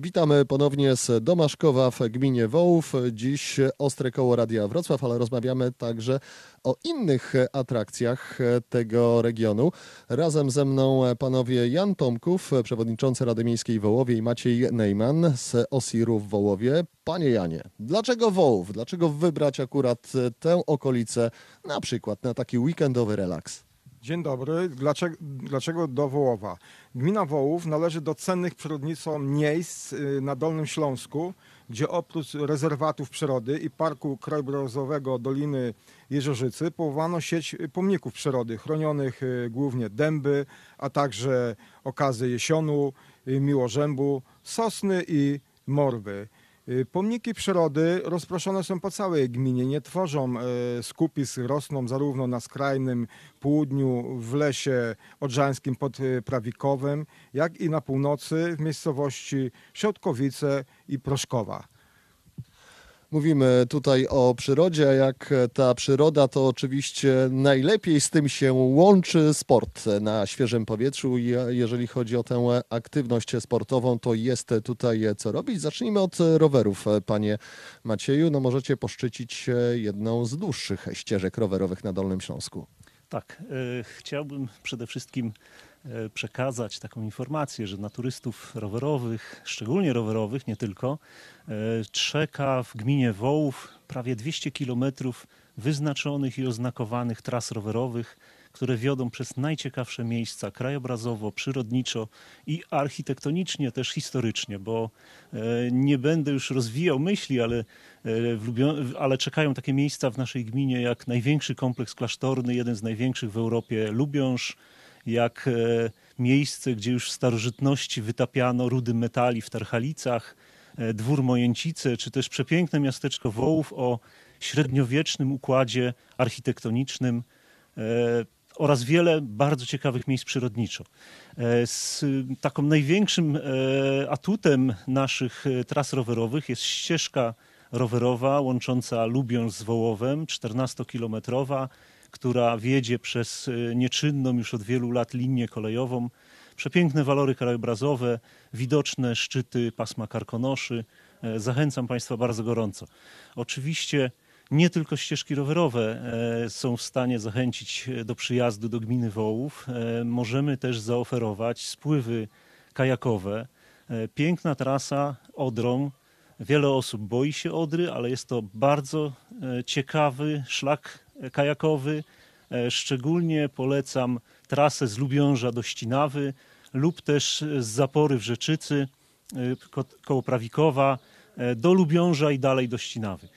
Witamy ponownie z Domaszkowa w gminie Wołów. Dziś Ostre Koło Radia Wrocław, ale rozmawiamy także o innych atrakcjach tego regionu. Razem ze mną panowie Jan Tomków, przewodniczący Rady Miejskiej w Wołowie i Maciej Neyman z Osiru w Wołowie. Panie Janie, dlaczego Wołów? Dlaczego wybrać akurat tę okolicę na przykład na taki weekendowy relaks? Dzień dobry. Dlaczego, dlaczego do Wołowa? Gmina Wołów należy do cennych przyrodniczo miejsc y, na Dolnym Śląsku, gdzie oprócz rezerwatów przyrody i Parku Krajobrazowego Doliny Jeziorzycy powołano sieć pomników przyrody, chronionych y, głównie dęby, a także okazy jesionu, y, miłożębu, sosny i morwy. Y, pomniki przyrody rozproszone są po całej gminie, nie tworzą e, skupisk, rosną zarówno na skrajnym południu w lesie odrzańskim pod e, Prawikowem, jak i na północy w miejscowości Środkowice i Proszkowa. Mówimy tutaj o przyrodzie, a jak ta przyroda, to oczywiście najlepiej z tym się łączy sport na świeżym powietrzu. Jeżeli chodzi o tę aktywność sportową, to jest tutaj co robić. Zacznijmy od rowerów, panie Macieju. No możecie poszczycić jedną z dłuższych ścieżek rowerowych na Dolnym Śląsku. Tak, e, chciałbym przede wszystkim przekazać taką informację, że na turystów rowerowych, szczególnie rowerowych, nie tylko, e, czeka w gminie Wołów prawie 200 kilometrów wyznaczonych i oznakowanych tras rowerowych, które wiodą przez najciekawsze miejsca krajobrazowo, przyrodniczo i architektonicznie, też historycznie, bo e, nie będę już rozwijał myśli, ale, e, ale czekają takie miejsca w naszej gminie jak największy kompleks klasztorny, jeden z największych w Europie, Lubiąż, jak e, miejsce, gdzie już w starożytności wytapiano rudy metali w Tarchalicach, dwór Mojęcice, czy też przepiękne miasteczko Wołów o średniowiecznym układzie architektonicznym oraz wiele bardzo ciekawych miejsc przyrodniczo. E, z taką największym e, atutem naszych e, tras rowerowych jest ścieżka rowerowa łącząca Lubiąż z Wołowem, 14-kilometrowa, która wiedzie przez nieczynną już od wielu lat linię kolejową. Przepiękne walory krajobrazowe, widoczne szczyty pasma Karkonoszy. Zachęcam Państwa bardzo gorąco. Oczywiście nie tylko ścieżki rowerowe e, są w stanie zachęcić do przyjazdu do gminy Wołów. E, możemy też zaoferować spływy kajakowe. E, piękna trasa Odrą. Wiele osób boi się Odry, ale jest to bardzo ciekawy szlak kajakowy. Szczególnie polecam trasę z Lubiąża do Ścinawy lub też z Zapory w Rzeczycy koło Prawikowa do Lubiąża i dalej do Ścinawy.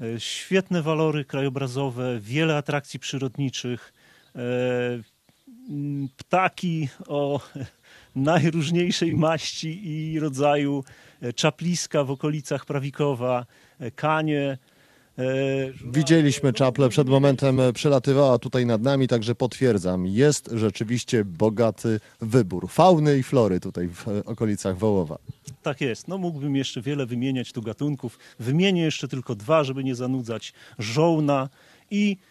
E, świetne walory krajobrazowe, wiele atrakcji przyrodniczych, e, ptaki o najróżniejszej maści i rodzaju, e, czapliska w okolicach Prawikowa, kanie, Widzieliśmy czaple, przed momentem przelatywała tutaj nad nami, także potwierdzam, jest rzeczywiście bogaty wybór fauny i flory tutaj w okolicach Wołowa. Tak jest. No mógłbym jeszcze wiele wymieniać tu gatunków. Wymienię jeszcze tylko dwa, żeby nie zanudzać. Żołna i e,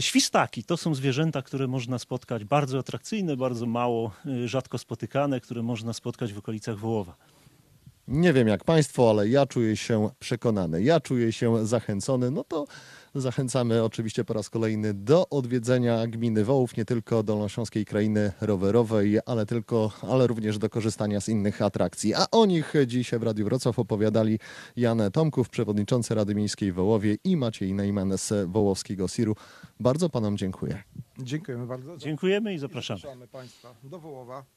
Świstaki to są zwierzęta, które można spotkać bardzo atrakcyjne, bardzo mało, e, rzadko spotykane, które można spotkać w okolicach Wołowa. Nie wiem jak Państwo, ale ja czuję się przekonany, ja czuję się zachęcony. No to zachęcamy oczywiście po raz kolejny do odwiedzenia gminy Wołów, nie tylko Dolnośląskiej Krainy Rowerowej, ale, tylko, ale również do korzystania z innych atrakcji. A o nich dziś w Radiu Wrocław opowiadali Jan Tomków, przewodniczący Rady Miejskiej w Wołowie i Maciej Nejman z Wołowskiego Siru. Bardzo Panom dziękuję. Dziękujemy bardzo. Dziękujemy i zapraszamy. Zapraszamy Państwa do Wołowa.